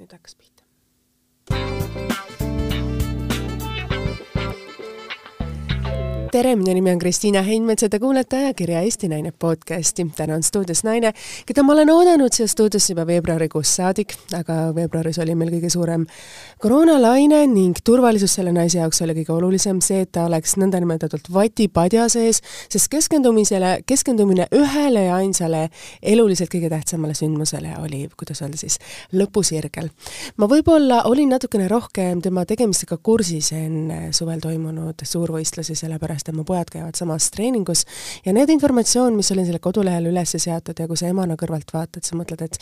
nüüd hakkas pihta. Tere, minu nimi on Kristiina Heinmets ja te kuulete ajakirja Eesti Naine podcasti. täna on stuudios naine, keda ma olen oodanud siia stuudiosse juba veebruarikuust saadik, aga veebruaris oli meil kõige suurem koroonalaine ning turvalisus selle naise jaoks oli kõige olulisem, see, et ta oleks nõndanimetatud vatipadja sees, sest keskendumisele, keskendumine ühele ja ainsale eluliselt kõige tähtsamale sündmusele oli, kuidas öelda siis, lõpusirgel. ma võib-olla olin natukene rohkem tema tegemistega kursis enne suvel toimunud suurvõistlusi, sellepärast sellepärast et mu pojad käivad samas treeningus. Ja need informatsioon, mis oli selle kodulehel üles seatud ja kui sa emana kõrvalt vaatad, sa mõtled, et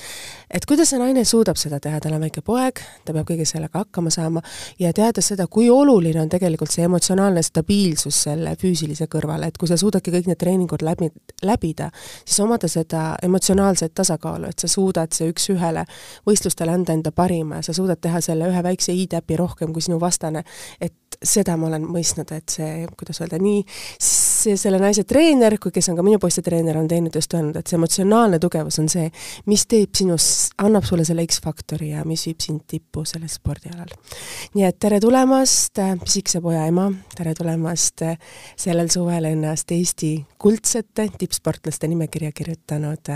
et kuidas see naine suudab seda teha, tal on väike poeg, ta peab kõige sellega hakkama saama. Ja teades seda, kui oluline on tegelikult see emotsionaalne stabiilsus selle füüsilise kõrval, et kui sa suudadki kõik need treeningud läbi, läbida, siis omada seda emotsionaalset tasakaalu, et sa suudad see üks-ühele võistlustele anda enda parima ja sa suudad teha selle ühe väikse i-täpi rohkem kui sinu vastane, et seda ma olen mõistnud, et see, kuidas öelda, nii see, selle naise treener kui kes on ka minu poiste treener, on teinud just öelnud, et see emotsionaalne tugevus on see, mis teeb sinust, annab sulle selle X-faktori ja mis viib sind tippu sellel spordialal. nii et tere tulemast, pisikese poja ema, tere tulemast sellel suvel ennast Eesti kuldsete tippsportlaste nimekirja kirjutanud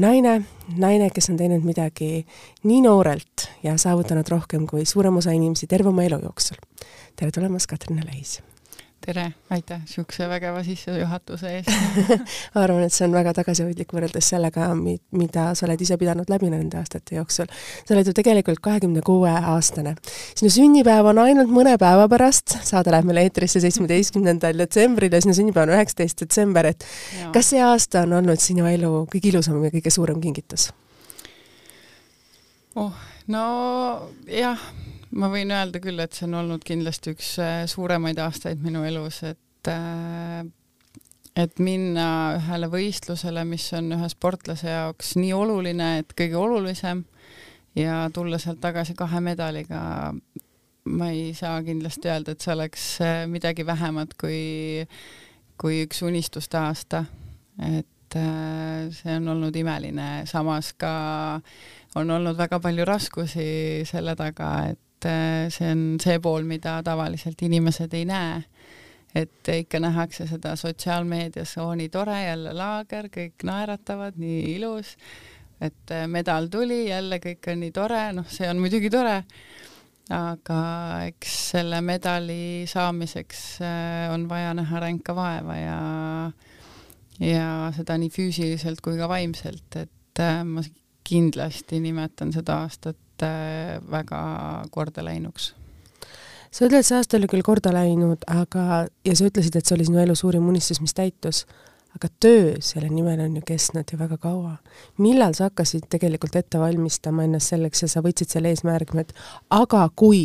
naine, naine, kes on teinud midagi nii noorelt ja saavutanud rohkem kui suurem osa inimesi terve oma elu jooksul tere tulemast, Katrin Leis! tere, aitäh niisuguse vägeva sissejuhatuse eest ma arvan, et see on väga tagasihoidlik võrreldes sellega, mida sa oled ise pidanud läbi nende aastate jooksul. sa oled ju tegelikult kahekümne kuue aastane. sinu sünnipäev on ainult mõne päeva pärast, saade läheb meil eetrisse seitsmeteistkümnendal detsembril ja sinu sünnipäev on üheksateist detsember, et ja. kas see aasta on olnud sinu elu kõige ilusam ja kõige suurem kingitus? oh, no jah ma võin öelda küll, et see on olnud kindlasti üks äh, suuremaid aastaid minu elus, et äh, et minna ühele võistlusele, mis on ühe sportlase jaoks nii oluline, et kõige olulisem ja tulla sealt tagasi kahe medaliga, ma ei saa kindlasti öelda, et see oleks äh, midagi vähemat kui, kui üks unistuste aasta. et see on olnud imeline, samas ka on olnud väga palju raskusi selle taga, et et äh, see on see pool, mida tavaliselt inimesed ei näe. et ikka nähakse seda sotsiaalmeedias, oo nii tore, jälle laager, kõik naeratavad, nii ilus, et äh, medal tuli, jälle kõik on nii tore, noh, see on muidugi tore, aga eks selle medali saamiseks äh, on vaja näha ränka vaeva ja ja seda nii füüsiliselt kui ka vaimselt, et ma kindlasti nimetan seda aastat Äh, väga korda läinuks. Sa ütled, see aasta oli küll korda läinud, aga, ja sa ütlesid, et see oli sinu elu suurim unistus, mis täitus, aga töö selle nimel on ju kestnud ju väga kaua. millal sa hakkasid tegelikult ette valmistama ennast selleks ja sa võtsid selle eesmärgi, et aga kui,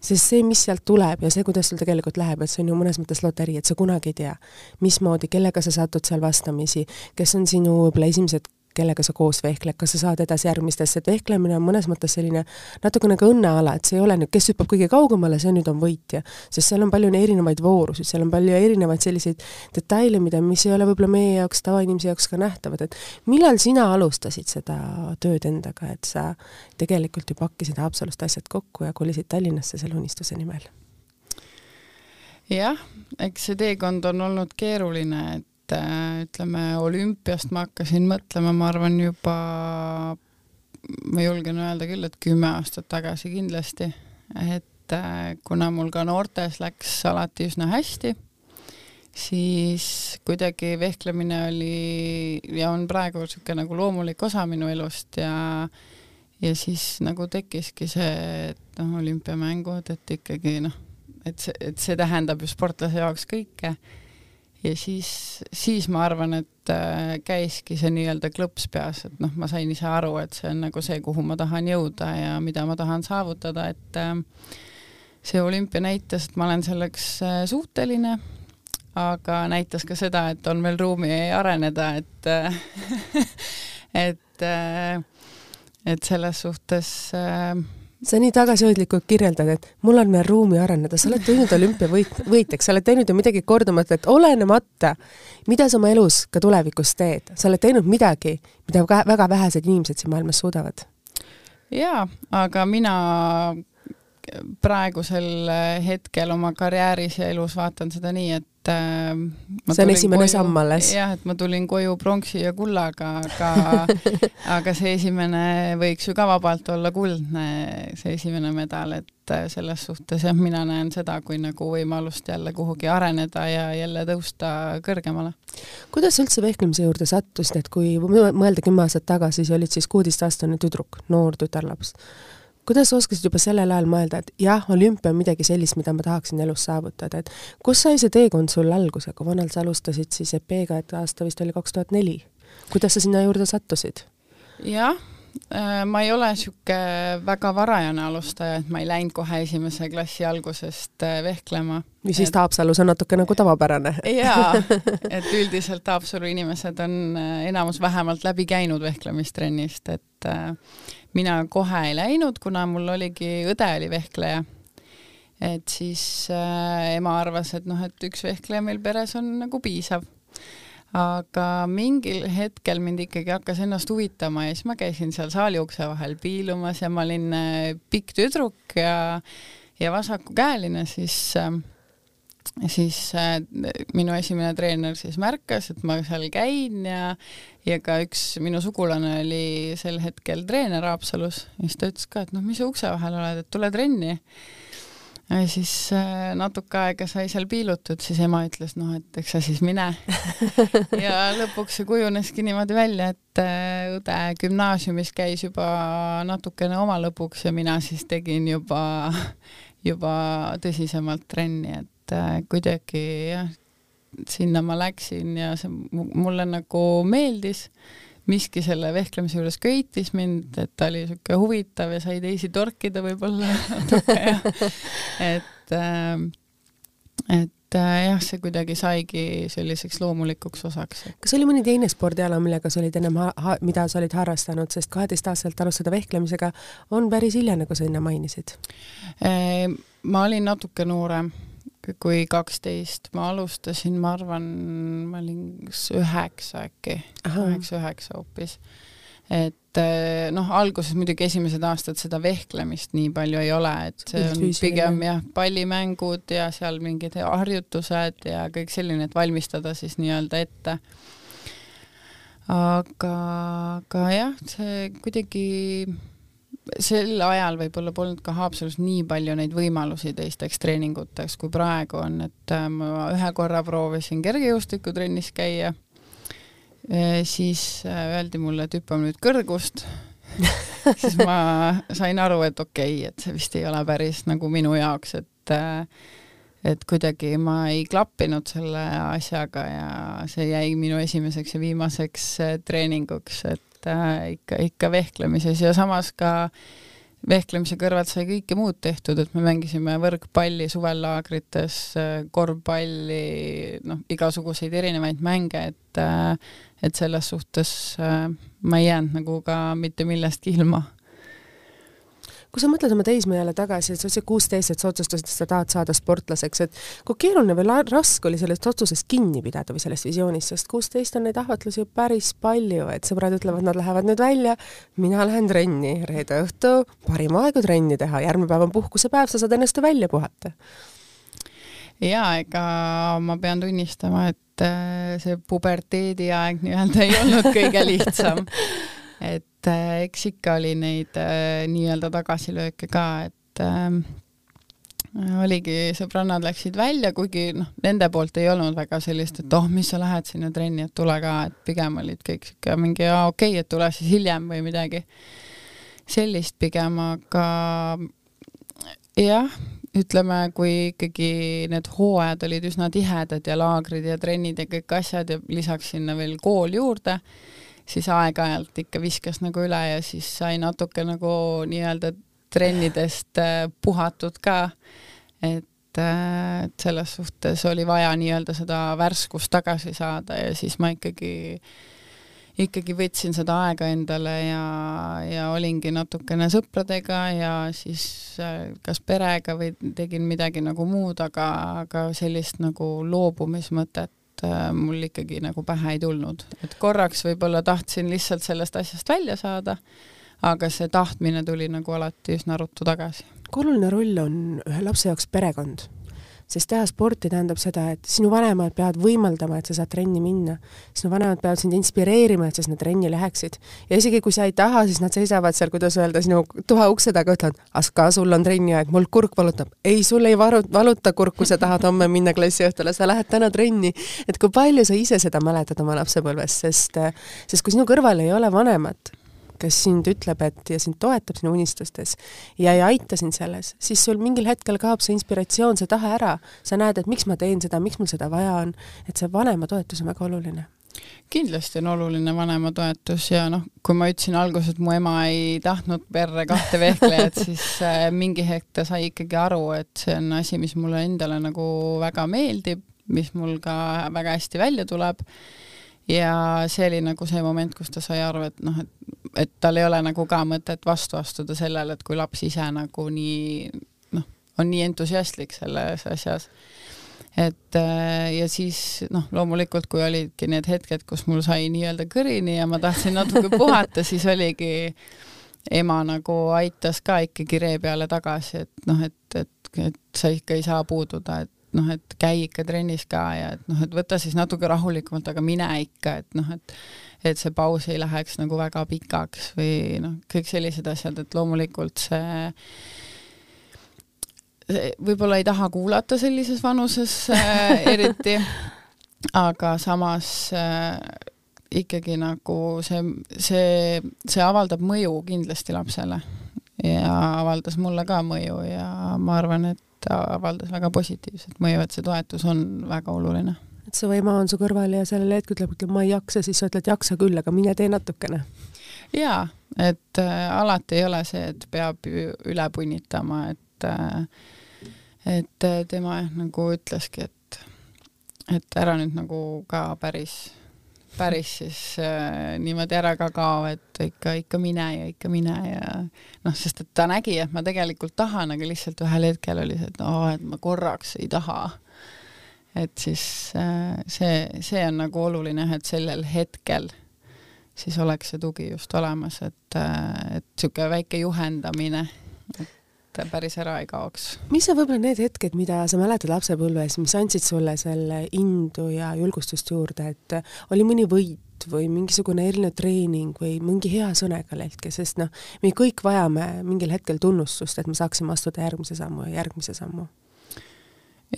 sest see, mis sealt tuleb ja see, kuidas sul tegelikult läheb, et see on ju mõnes mõttes loterii, et sa kunagi ei tea, mismoodi, kellega sa satud seal vastamisi, kes on sinu võib-olla esimesed kellega sa koos vehkled, kas sa saad edasi järgmistesse, et vehklemine on mõnes mõttes selline natukene ka õnneala, et see ei ole nüüd, kes hüppab kõige kaugemale, see nüüd on võitja. sest seal on palju erinevaid voorusid, seal on palju erinevaid selliseid detaile, mida, mis ei ole võib-olla meie jaoks, tavainimese jaoks ka nähtavad, et millal sina alustasid seda tööd endaga, et sa tegelikult ju pakkisid Haapsalust asjad kokku ja kolisid Tallinnasse selle unistuse nimel? jah, eks see teekond on olnud keeruline, et et äh, ütleme, olümpiast ma hakkasin mõtlema, ma arvan juba, ma julgen öelda küll, et kümme aastat tagasi kindlasti, et äh, kuna mul ka noortes läks alati üsna hästi, siis kuidagi vehklemine oli ja on praegu niisugune nagu loomulik osa minu elust ja ja siis nagu tekkiski see, et noh, olümpiamängud, et ikkagi noh, et see, et see tähendab ju sportlase jaoks kõike ja siis, siis ma arvan, et äh, käiski see nii-öelda klõps peas, et noh, ma sain ise aru, et see on nagu see, kuhu ma tahan jõuda ja mida ma tahan saavutada, et äh, see olümpia näitas, et ma olen selleks äh, suuteline, aga näitas ka seda, et on veel ruumi areneda, et et et selles suhtes äh, sa nii tagasihoidlikult kirjeldad, et mul on veel ruumi areneda, sa oled teinud olümpiavõit, võitjaks, sa oled teinud ju midagi kordumatut, olenemata, mida sa oma elus ka tulevikus teed, sa oled teinud midagi, mida väga, väga vähesed inimesed siin maailmas suudavad. jaa, aga mina praegusel hetkel oma karjääris ja elus vaatan seda nii, et äh, see on esimene koju, samm alles. jah, et ma tulin koju pronksi ja kullaga, aga aga see esimene võiks ju ka vabalt olla kuldne, see esimene medal, et äh, selles suhtes jah, mina näen seda kui nagu võimalust jälle kuhugi areneda ja jälle tõusta kõrgemale. kuidas sa üldse vehklemise juurde sattusid, et kui mõelda kümme aastat tagasi, sa olid siis kuueteistaastane tüdruk, noor tütarlaps kuidas sa oskasid juba sellel ajal mõelda, et jah, olümpia on midagi sellist, mida ma tahaksin elus saavutada, et kus sai see teekond sul alguse, kui vanalt sa alustasid siis EP-ga, et aasta vist oli kaks tuhat neli. kuidas sa sinna juurde sattusid? jah, äh, ma ei ole niisugune väga varajane alustaja, et ma ei läinud kohe esimese klassi algusest äh, vehklema. mis siis et... Haapsalus on natuke nagu tavapärane jaa, et üldiselt Haapsalu inimesed on äh, enamus vähemalt läbi käinud vehklemistrennist, et äh, mina kohe ei läinud, kuna mul oligi, õde oli vehkleja. et siis äh, ema arvas, et noh, et üks vehkleja meil peres on nagu piisav. aga mingil hetkel mind ikkagi hakkas ennast huvitama ja siis ma käisin seal saali ukse vahel piilumas ja ma olin äh, pikk tüdruk ja, ja vasakukäeline, siis äh, siis äh, minu esimene treener siis märkas, et ma seal käin ja ja ka üks minu sugulane oli sel hetkel treener Haapsalus ja siis ta ütles ka, et noh, mis sa ukse vahel oled, et tule trenni. ja siis äh, natuke aega sai seal piilutud, siis ema ütles, noh, et eks sa siis mine ja lõpuks see kujuneski niimoodi välja, et äh, õde gümnaasiumis käis juba natukene oma lõbuks ja mina siis tegin juba juba tõsisemalt trenni, et et äh, kuidagi jah, sinna ma läksin ja see mulle nagu meeldis, miski selle vehklemise juures köitis mind, et ta oli niisugune huvitav ja sai teisi torkida võib-olla et äh, et äh, jah, see kuidagi saigi selliseks loomulikuks osaks. kas oli mõni teine spordiala, millega sa olid ennem, mida sa olid harrastanud, sest kaheteistaastaselt alustada vehklemisega on päris hilja, nagu sa enne mainisid? ma olin natuke noorem kui kaksteist, ma alustasin, ma arvan, ma olin üheksa äkki, kaheksa-üheksa hoopis. et eh, noh, alguses muidugi esimesed aastad seda vehklemist nii palju ei ole, et see on pigem jah, pallimängud ja seal mingid harjutused ja kõik selline, et valmistada siis nii-öelda ette. Aga, aga jah, see kuidagi sel ajal võib-olla polnud ka Haapsalus nii palju neid võimalusi teisteks treeninguteks, kui praegu on, et äh, ma ühe korra proovisin kergejõustikutrennis käia, äh, siis äh, öeldi mulle, et hüppame nüüd kõrgust. Siis ma sain aru, et okei okay,, et see vist ei ole päris nagu minu jaoks, et et kuidagi ma ei klappinud selle asjaga ja see jäi minu esimeseks ja viimaseks treeninguks, et et äh, ikka, ikka vehklemises ja samas ka vehklemise kõrvalt sai kõike muud tehtud, et me mängisime võrkpalli suvellaagrites, korvpalli, noh, igasuguseid erinevaid mänge, et äh, et selles suhtes äh, ma ei jäänud nagu ka mitte millestki ilma kui sa mõtled oma teismeele tagasi, et sa ütlesid kuusteist, et sa otsustasid, et sa tahad saada sportlaseks, et kui keeruline või raske oli sellest otsusest kinni pidada või sellest visioonist, sest kuusteist on neid ahvatlusi ju päris palju, et sõbrad ütlevad, nad lähevad nüüd välja, mina lähen trenni, reede õhtu parim aeg trenni teha, järgmine päev on puhkusepäev, sa saad ennast ju välja puhata. Jaa, ega ma pean tunnistama, et äh, see puberteediaeg nii-öelda ei olnud kõige lihtsam. Et äh, eks ikka oli neid äh, nii-öelda tagasilööke ka, et äh, oligi, sõbrannad läksid välja, kuigi noh, nende poolt ei olnud väga sellist, et oh, mis sa lähed sinna trenni, et tule ka, et pigem olid kõik sihuke mingi aa okei okay,, et tule siis hiljem või midagi sellist pigem, aga jah, ütleme, kui ikkagi need hooajad olid üsna tihedad ja laagrid ja trennid ja kõik asjad ja lisaks sinna veel kool juurde siis aeg-ajalt ikka viskas nagu üle ja siis sai natuke nagu nii-öelda trennidest äh, puhatud ka. et, äh, et selles suhtes oli vaja nii-öelda seda värskust tagasi saada ja siis ma ikkagi ikkagi võtsin seda aega endale ja, ja olingi natukene sõpradega ja siis äh, kas perega või tegin midagi nagu muud, aga, aga sellist nagu loobumismõtet äh, mul ikkagi nagu pähe ei tulnud, et korraks võib-olla tahtsin lihtsalt sellest asjast välja saada, aga see tahtmine tuli nagu alati üsna ruttu tagasi. kui oluline roll on ühe lapse jaoks perekond? Sest teha sporti tähendab seda, et sinu vanemad peavad võimaldama, et sa saad trenni minna. sinu vanemad peavad sind inspireerima, et sa sinna trenni läheksid. ja isegi kui sa ei taha, siis nad seisavad seal, kuidas öelda, sinu toa ukse taga, ütlevad, Aska, sul on trenni aeg, mul kurk valutab. ei, sul ei varu-, valuta kurk, kui sa tahad homme minna klassiõhtule, sa lähed täna trenni. et kui palju sa ise seda mäletad oma lapsepõlvest, sest, sest kui sinu kõrval ei ole vanemat, kes sind ütleb, et ja sind toetab sinu unistustes ja ei aita sind selles, siis sul mingil hetkel kaob see inspiratsioon, see tahe ära. sa näed, et miks ma teen seda, miks mul seda vaja on, et see vanema toetus on väga oluline. kindlasti on oluline vanema toetus ja noh, kui ma ütlesin alguses, et mu ema ei tahtnud perre kahte vehklejat, siis äh, mingi hetk ta sai ikkagi aru, et see on asi, mis mulle endale nagu väga meeldib, mis mul ka väga hästi välja tuleb ja see oli nagu see moment, kus ta sai aru, et noh, et, et tal ei ole nagu ka mõtet vastu astuda sellele, et kui laps ise nagu nii noh, on nii entusiastlik selles asjas. et äh, ja siis noh, loomulikult, kui olidki need hetked, kus mul sai nii-öelda kõrini ja ma tahtsin natuke puhata, siis oligi ema nagu aitas ka ikkagi ree peale tagasi, et noh, et, et, et sa ikka ei saa puududa, et noh, et käi ikka trennis ka ja et noh, et võta siis natuke rahulikumalt, aga mine ikka, et noh, et et see paus ei läheks nagu väga pikaks või noh, kõik sellised asjad, et loomulikult see võib-olla ei taha kuulata sellises vanuses äh, eriti, aga samas äh, ikkagi nagu see, see, see avaldab mõju kindlasti lapsele ja avaldas mulle ka mõju ja ma arvan, et ta avaldas väga positiivset mõju, et see toetus on väga oluline. et su ema on su kõrval ja sellel hetkel ütleb, ütleb ma ei jaksa, siis sa ütled jaksa küll, aga mine tee natukene. jaa, et äh, alati ei ole see, et peab üle punnitama, et äh, et äh, tema nagu ütleski, et et ära nüüd nagu ka päris päris siis äh, niimoodi ära ka kao, et ikka, ikka mine ja ikka mine ja noh, sest et ta nägi, et ma tegelikult tahan, aga lihtsalt ühel hetkel oli see, et oo, et ma korraks ei taha. et siis äh, see, see on nagu oluline, et sellel hetkel siis oleks see tugi just olemas, et, äh, et niisugune väike juhendamine, et et päris ära ei kaoks. mis on võib-olla need hetked, mida sa mäletad lapsepõlves, mis andsid sulle selle indu ja julgustust juurde, et oli mõni võit või mingisugune erinev treening või mingi hea sõna kelleltki, sest noh, me kõik vajame mingil hetkel tunnustust, et me saaksime astuda järgmise sammu ja järgmise sammu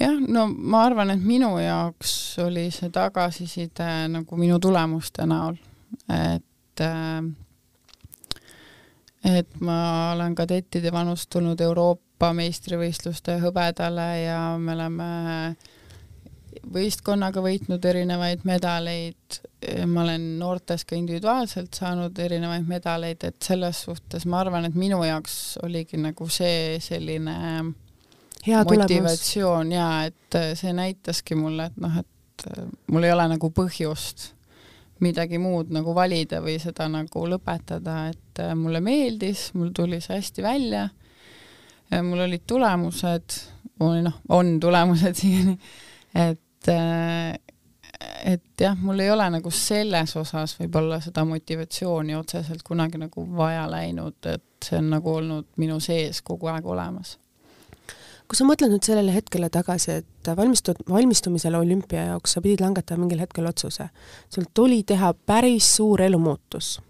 jah, no ma arvan, et minu jaoks oli see tagasiside nagu minu tulemuste näol, et äh, et ma olen kadettide vanust tulnud Euroopa meistrivõistluste hõbedale ja me oleme võistkonnaga võitnud erinevaid medaleid, ma olen noortes ka individuaalselt saanud erinevaid medaleid, et selles suhtes ma arvan, et minu jaoks oligi nagu see selline Hea motivatsioon ja et see näitaski mulle, et noh, et mul ei ole nagu põhjust midagi muud nagu valida või seda nagu lõpetada, et äh, mulle meeldis, mul tuli see hästi välja, mul olid tulemused, või noh, on tulemused siiani, et äh, et jah, mul ei ole nagu selles osas võib-olla seda motivatsiooni otseselt kunagi nagu vaja läinud, et see on nagu olnud minu sees kogu aeg olemas kui sa mõtled nüüd sellele hetkele tagasi, et valmistud, valmistumisel olümpia jaoks sa pidid langetama mingil hetkel otsuse. sul tuli teha päris suur elumuutus.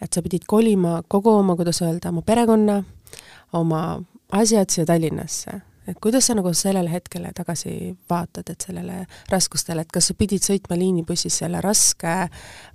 et sa pidid kolima kogu oma, kuidas öelda, oma perekonna, oma asjad siia Tallinnasse et kuidas sa nagu sellele hetkele tagasi vaatad, et sellele raskustele, et kas sa pidid sõitma liinibussis selle raske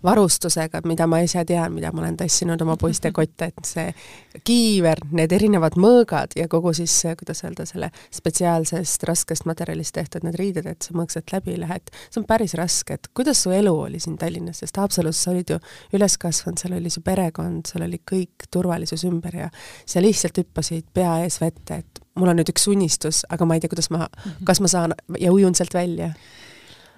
varustusega, mida ma ise tean, mida ma olen tassinud oma poiste kotte, et see kiiver, need erinevad mõõgad ja kogu siis, kuidas öelda, selle spetsiaalsest raskest materjalist tehtud need riided, et sa mõõksad läbi ei lähe, et see on päris raske, et kuidas su elu oli siin Tallinnas, sest Haapsalus sa olid ju üles kasvanud, seal oli su perekond, seal oli kõik turvalisus ümber ja sa lihtsalt hüppasid pea ees vette, et mul on nüüd üks unistus, aga ma ei tea, kuidas ma, mhm. kas ma saan ja ujun sealt välja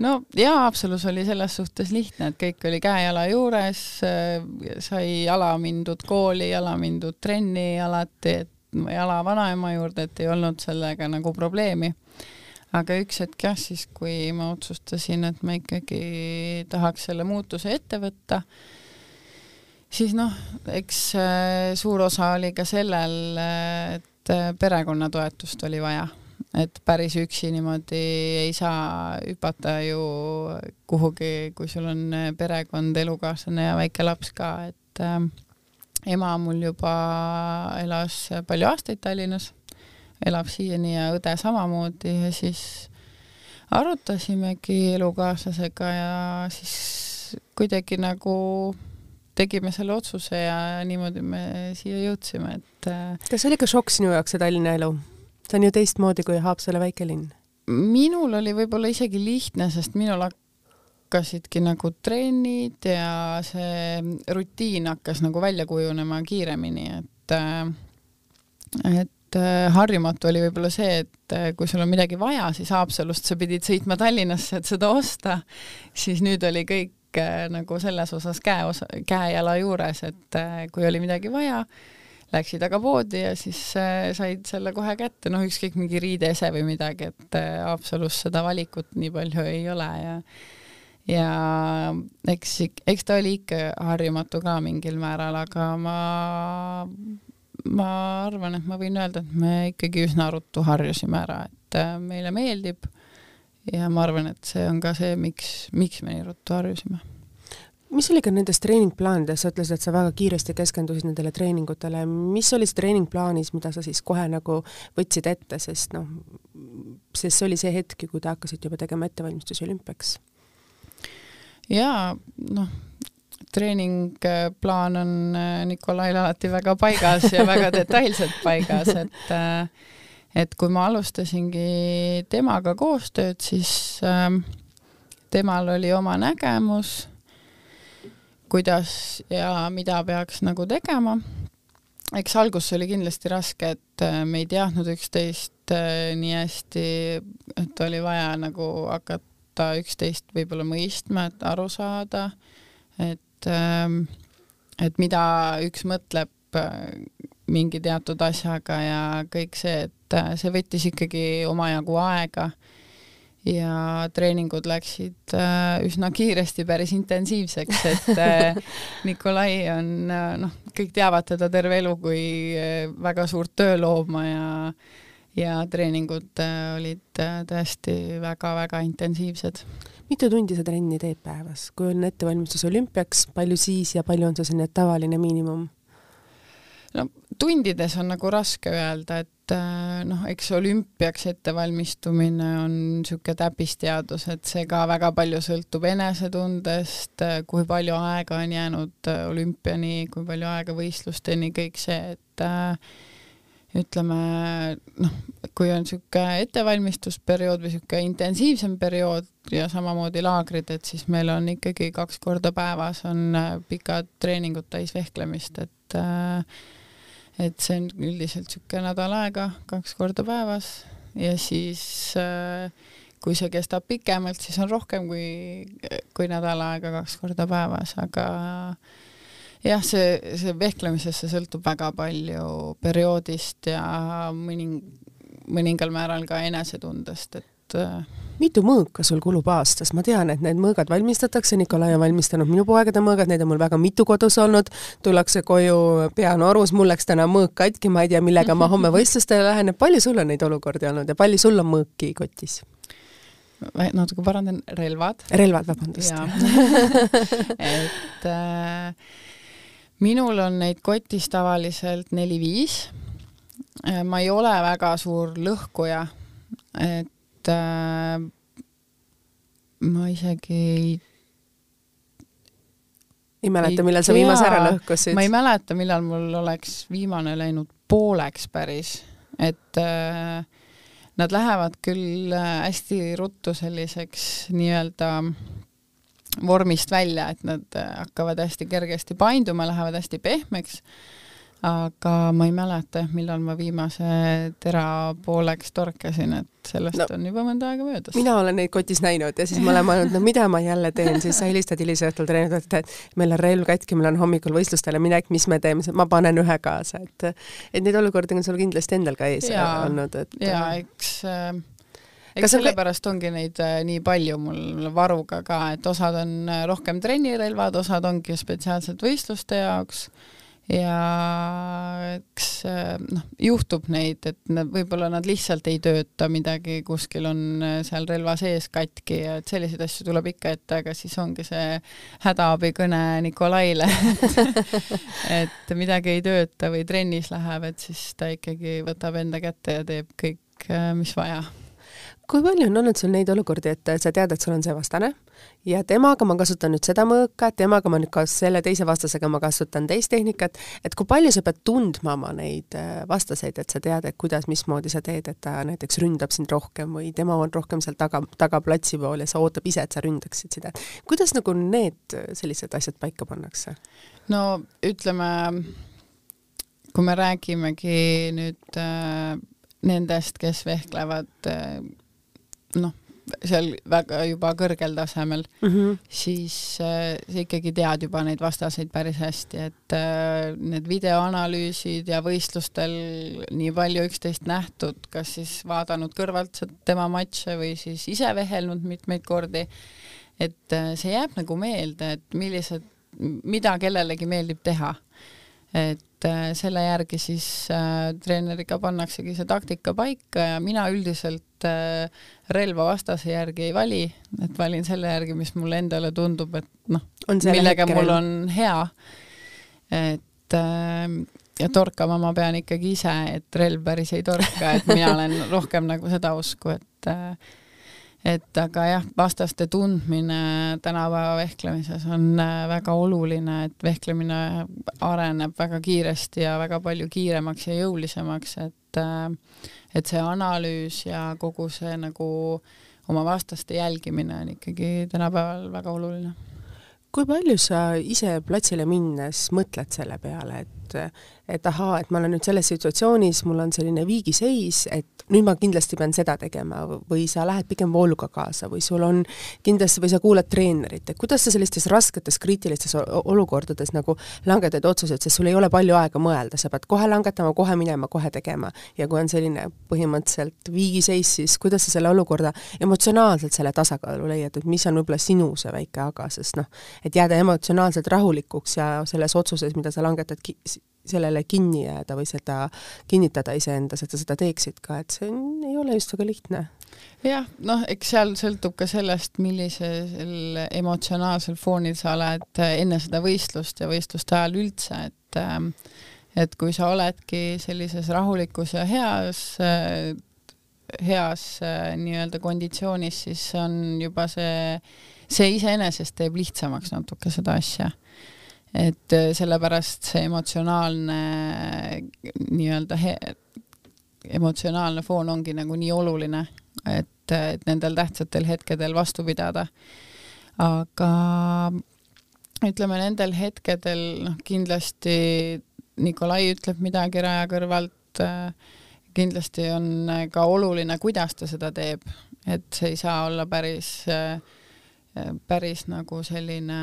no jaa, Haapsalus oli selles suhtes lihtne, et kõik oli käe-jala juures, sai jala mindud kooli, jala mindud trenni alati, et jala vanaema juurde, et ei olnud sellega nagu probleemi. aga üks hetk jah, siis kui ma otsustasin, et ma ikkagi tahaks selle muutuse ette võtta siis noh, eks äh, suur osa oli ka sellel, et äh, perekonna toetust oli vaja, et päris üksi niimoodi ei saa hüpata ju kuhugi, kui sul on äh, perekond, elukaaslane ja väike laps ka, et äh, ema mul juba elas palju aastaid Tallinnas, elab siiani ja õde samamoodi ja siis arutasimegi elukaaslasega ja siis kuidagi nagu tegime selle otsuse ja niimoodi me siia jõudsime, et äh, kas see oli ka šokk sinu jaoks, see Tallinna elu? see on ju teistmoodi kui Haapsalu väikelinn. minul oli võib-olla isegi lihtne, sest minul hakkasidki nagu trennid ja see rutiin hakkas nagu välja kujunema kiiremini, et äh, et äh, harjumatu oli võib-olla see, et kui sul on midagi vaja, siis Haapsalust sa pidid sõitma Tallinnasse, et seda osta, siis nüüd oli kõik kõik nagu selles osas käe osa, käe-jala juures, et äh, kui oli midagi vaja, läksid aga poodi ja siis äh, said selle kohe kätte, noh, ükskõik mingi riideese või midagi, et äh, Haapsalus seda valikut nii palju ei ole ja ja eks, eks ta oli ikka harjumatu ka mingil määral, aga ma, ma arvan, et ma võin öelda, et me ikkagi üsna ruttu harjusime ära, et meile meeldib ja ma arvan, et see on ka see, miks, miks me nii ruttu harjusime mis oli ka nendes treeningplaanides, sa ütlesid, et sa väga kiiresti keskendusid nendele treeningutele, mis oli see treeningplaanis, mida sa siis kohe nagu võtsid ette, sest noh, sest see oli see hetk, kui te hakkasite juba tegema ettevalmistusi olümpiaks? jaa, noh, treeningplaan on äh, Nikolail alati väga paigas ja väga detailselt paigas, et äh, et kui ma alustasingi temaga koostööd, siis äh, temal oli oma nägemus, kuidas ja mida peaks nagu tegema. eks algus oli kindlasti raske, et äh, me ei teadnud üksteist äh, nii hästi, et oli vaja nagu hakata üksteist võib-olla mõistma, et aru saada, et äh, et mida üks mõtleb äh, mingi teatud asjaga ja kõik see, et äh, see võttis ikkagi omajagu aega ja treeningud läksid äh, üsna kiiresti päris intensiivseks, et äh, Nikolai on noh, kõik teavad teda terve elu kui väga suurt töölooma ja ja treeningud olid tõesti väga-väga intensiivsed. mitu tundi sa trenni teed päevas, kui on ettevalmistus olümpiaks, palju siis ja palju on see selline tavaline miinimum? no tundides on nagu raske öelda, et äh, noh, eks olümpiaks ettevalmistumine on niisugune täppisteadus, et see ka väga palju sõltub enesetundest, äh, kui palju aega on jäänud äh, olümpiani, kui palju aega võistlusteni, kõik see, et ütleme noh, kui on niisugune ettevalmistusperiood või niisugune intensiivsem periood ja samamoodi laagrid, et siis meil on ikkagi kaks korda päevas on pikad treeningud täis vehklemist, et äh, et see on üldiselt niisugune nädal aega, kaks korda päevas. Ja siis äh, kui see kestab pikemalt, siis on rohkem kui, kui nädal aega kaks korda päevas, aga jah, see, see vehklemisest, see sõltub väga palju perioodist ja mõning-, mõningal määral ka enesetundest, et äh, mitu mõõka sul kulub aastas, ma tean, et need mõõgad valmistatakse, Nikolai on valmistanud minu poegade mõõgad, neid on mul väga mitu kodus olnud, tullakse koju, pea norus, mul läks täna mõõk katki, ma ei tea, millega ma homme võistlustele lähen, palju sul on neid olukordi olnud ja palju sul on mõõki kotis? natuke parandan, relvad. relvad, vabandust. et äh, minul on neid kotis tavaliselt neli-viis. Äh, ma ei ole väga suur lõhkuja, et et äh, ma isegi ei ei mäleta, millal sa viimase ära lõhkusid? ma ei mäleta, millal mul oleks viimane läinud pooleks päris, et äh, nad lähevad küll äh, hästi ruttu selliseks nii-öelda vormist välja, et nad äh, hakkavad hästi kergesti painduma, lähevad hästi pehmeks aga ma ei mäleta, millal ma viimase tera pooleks torkasin, et sellest no, on juba mõnda aega möödas. mina olen neid kotis näinud ja siis ma olen mõelnud, no mida ma jälle teen, siis sa helistad hilisõhtul treenerile, et meil on relv katki, meil on hommikul võistlustele minek, mis me teeme, ma panen ühe kaasa, et et neid olukordi on sul kindlasti endal ka ees ja, olnud, et jaa, eks äh, eks sellepärast ongi neid äh, nii palju mul varuga ka, et osad on äh, rohkem trennirelvad, osad ongi spetsiaalselt võistluste jaoks ja eks äh, noh, juhtub neid, et nad, võib-olla nad lihtsalt ei tööta, midagi kuskil on äh, seal relva sees katki ja et selliseid asju tuleb ikka ette, aga siis ongi see hädaabikõne Nikolaile. Et midagi ei tööta või trennis läheb, et siis ta ikkagi võtab enda kätte ja teeb kõik, äh, mis vaja. Kui palju on olnud sul neid olukordi, et sa tead, et sul on see vastane ja temaga ma kasutan nüüd seda mõõka, temaga ma nüüd ka selle teise vastasega ma kasutan teist tehnikat, et kui palju sa pead tundma oma neid äh, vastaseid, et sa tead, et kuidas, mismoodi sa teed, et ta näiteks ründab sind rohkem või tema on rohkem seal taga, tagaplatsi pool ja sa ootab ise, et sa ründaksid seda. kuidas nagu need äh, sellised asjad paika pannakse? no ütleme, kui me räägimegi nüüd äh, nendest, kes vehklevad äh, noh, seal väga juba kõrgel tasemel mm, -hmm. siis äh, sa ikkagi tead juba neid vastaseid päris hästi, et äh, need videoanalüüsid ja võistlustel nii palju üksteist nähtud, kas siis vaadanud kõrvalt tema matše või siis ise vehelnud mitmeid kordi, et äh, see jääb nagu meelde, et millised, mida kellelegi meeldib teha et äh, selle järgi siis äh, treeneriga pannaksegi see taktika paika ja mina üldiselt äh, relva vastase järgi ei vali, et valin selle järgi, mis mulle endale tundub, et noh, millega mul on hea. et äh, ja torkama ma pean ikkagi ise, et relv päris ei torka, et mina olen rohkem nagu seda usku, et et aga jah, vastaste tundmine tänapäeva vehklemises on äh, väga oluline, et vehklemine areneb väga kiiresti ja väga palju kiiremaks ja jõulisemaks, et äh, et see analüüs ja kogu see nagu oma vastaste jälgimine on ikkagi tänapäeval väga oluline. kui palju sa ise platsile minnes mõtled selle peale, et et ahaa, et ma olen nüüd selles situatsioonis, mul on selline viigiseis, et nüüd ma kindlasti pean seda tegema või sa lähed pigem vooluga kaasa või sul on kindlasti, või sa kuulad treenerit, et kuidas sa sellistes rasketes kriitilistes olukordades nagu langetad otsused, sest sul ei ole palju aega mõelda, sa pead kohe langetama, kohe minema, kohe tegema. ja kui on selline põhimõtteliselt viigiseis, siis kuidas sa selle olukorda emotsionaalselt selle tasakaalu leiad, et mis on võib-olla sinu see väike aga, sest noh, et jääda emotsionaalselt rahulikuks ja selles otsuses, mida sa langetad, sellele kinni jääda või seda kinnitada iseendas, et sa seda teeksid ka, et see on, ei ole just väga lihtne. jah, noh, eks seal sõltub ka sellest, millisel emotsionaalsel foonil sa oled enne seda võistlust ja võistluste ajal üldse, et ähm, et kui sa oledki sellises rahulikus ja heas heas nii-öelda konditsioonis, siis on juba see, see iseenesest teeb lihtsamaks natuke seda asja et äh, sellepärast see emotsionaalne nii-öelda emotsionaalne foon ongi nagu nii oluline, et, et nendel tähtsatel hetkedel vastu pidada. aga ütleme nendel hetkedel noh, kindlasti Nikolai ütleb midagi raja kõrvalt, äh, kindlasti on ka oluline, kuidas ta seda teeb, et see ei saa olla päris, äh, päris nagu selline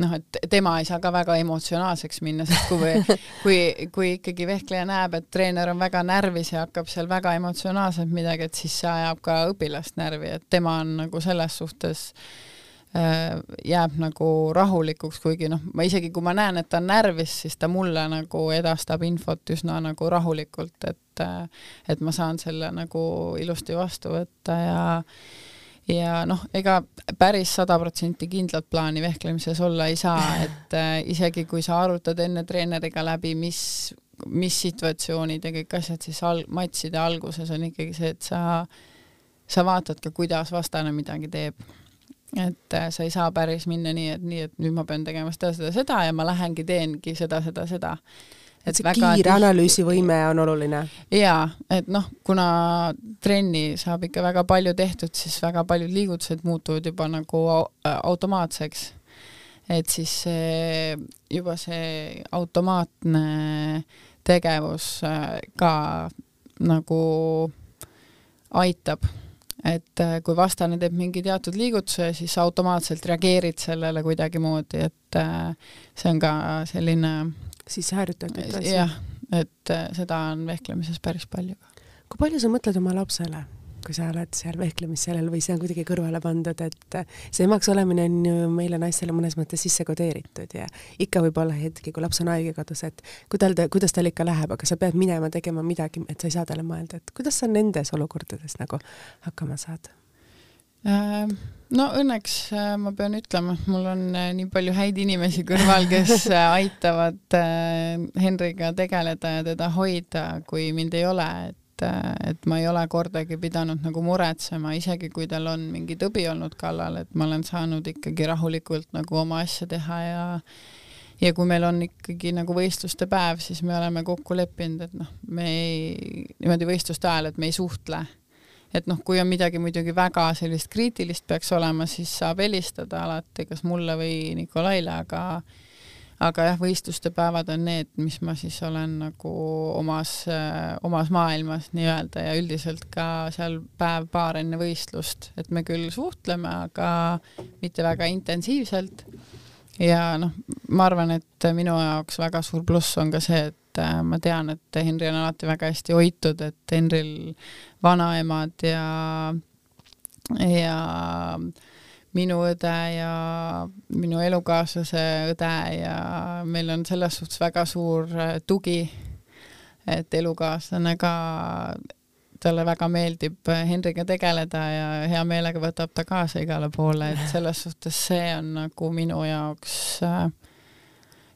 noh, et tema ei saa ka väga emotsionaalseks minna, sest kui, kui, kui ikkagi vehkleja näeb, et treener on väga närvis ja hakkab seal väga emotsionaalselt midagi, et siis see ajab ka õpilast närvi, et tema on nagu selles suhtes äh, jääb nagu rahulikuks, kuigi noh, ma isegi kui ma näen, et ta on närvis, siis ta mulle nagu edastab infot üsna nagu rahulikult, et äh, et ma saan selle nagu ilusti vastu võtta ja ja noh, ega päris sada protsenti kindlat plaani vehklemises olla ei saa, et äh, isegi kui sa arutad enne treeneriga läbi, mis, mis situatsioonid ja kõik asjad, siis al-, matšide alguses on ikkagi see, et sa, sa vaatad ka, kuidas vastane midagi teeb. et äh, sa ei saa päris minna nii, et nii, et nüüd ma pean tegema seda, seda, seda ja ma lähengi teengi seda, seda, seda et see kiire analüüsivõime on oluline. jaa, et noh, kuna trenni saab ikka väga palju tehtud, siis väga paljud liigutused muutuvad juba nagu automaatseks. et siis see, juba see automaatne tegevus äh, ka nagu aitab et äh, kui vastane teeb mingi teatud liigutuse, siis automaatselt reageerid sellele kuidagimoodi, et äh, see on ka selline sisse harjutatud asi. jah, et äh, seda on vehklemises päris palju. kui palju sa mõtled oma lapsele? kui sa oled seal vehklemissalal või see on kuidagi kõrvale pandud, et see emaks olemine on ju meile naistele mõnes mõttes sisse kodeeritud ja ikka võib olla hetki, kui laps on haigekadus, et kui tal, kuidas tal ikka läheb, aga sa pead minema tegema midagi, et sa ei saa talle mõelda, et kuidas sa nendes olukordades nagu hakkama saad Äh, no õnneks äh, ma pean ütlema, et mul on äh, nii palju häid inimesi kõrval, kes aitavad Henriga tegeleda ja teda hoida, kui mind ei ole, et, et ma ei ole kordagi pidanud nagu muretsema, isegi kui tal on mingi tõbi olnud kallal, et ma olen saanud ikkagi rahulikult nagu oma asja teha ja ja kui meil on ikkagi nagu võistluste päev, siis me oleme kokku leppinud, et noh, me ei, niimoodi võistluste ajal, et me ei suhtle et noh, kui on midagi muidugi väga sellist kriitilist peaks olema, siis saab helistada alati kas mulle või Nikolaile, aga aga jah, võistluste päevad on need, mis ma siis olen nagu omas, omas maailmas nii-öelda ja üldiselt ka seal päev-paar enne võistlust, et me küll suhtleme, aga mitte väga intensiivselt. Ja noh, ma arvan, et minu jaoks väga suur pluss on ka see, et äh, ma tean, et Henri on alati väga hästi hoitud, et Henril vanaemad ja, ja minu õde ja minu elukaaslase õde ja meil on selles suhtes väga suur äh, tugi, et elukaaslane ka, talle väga meeldib Henriga tegeleda ja hea meelega võtab ta kaasa igale poole, et selles suhtes see on nagu minu jaoks äh,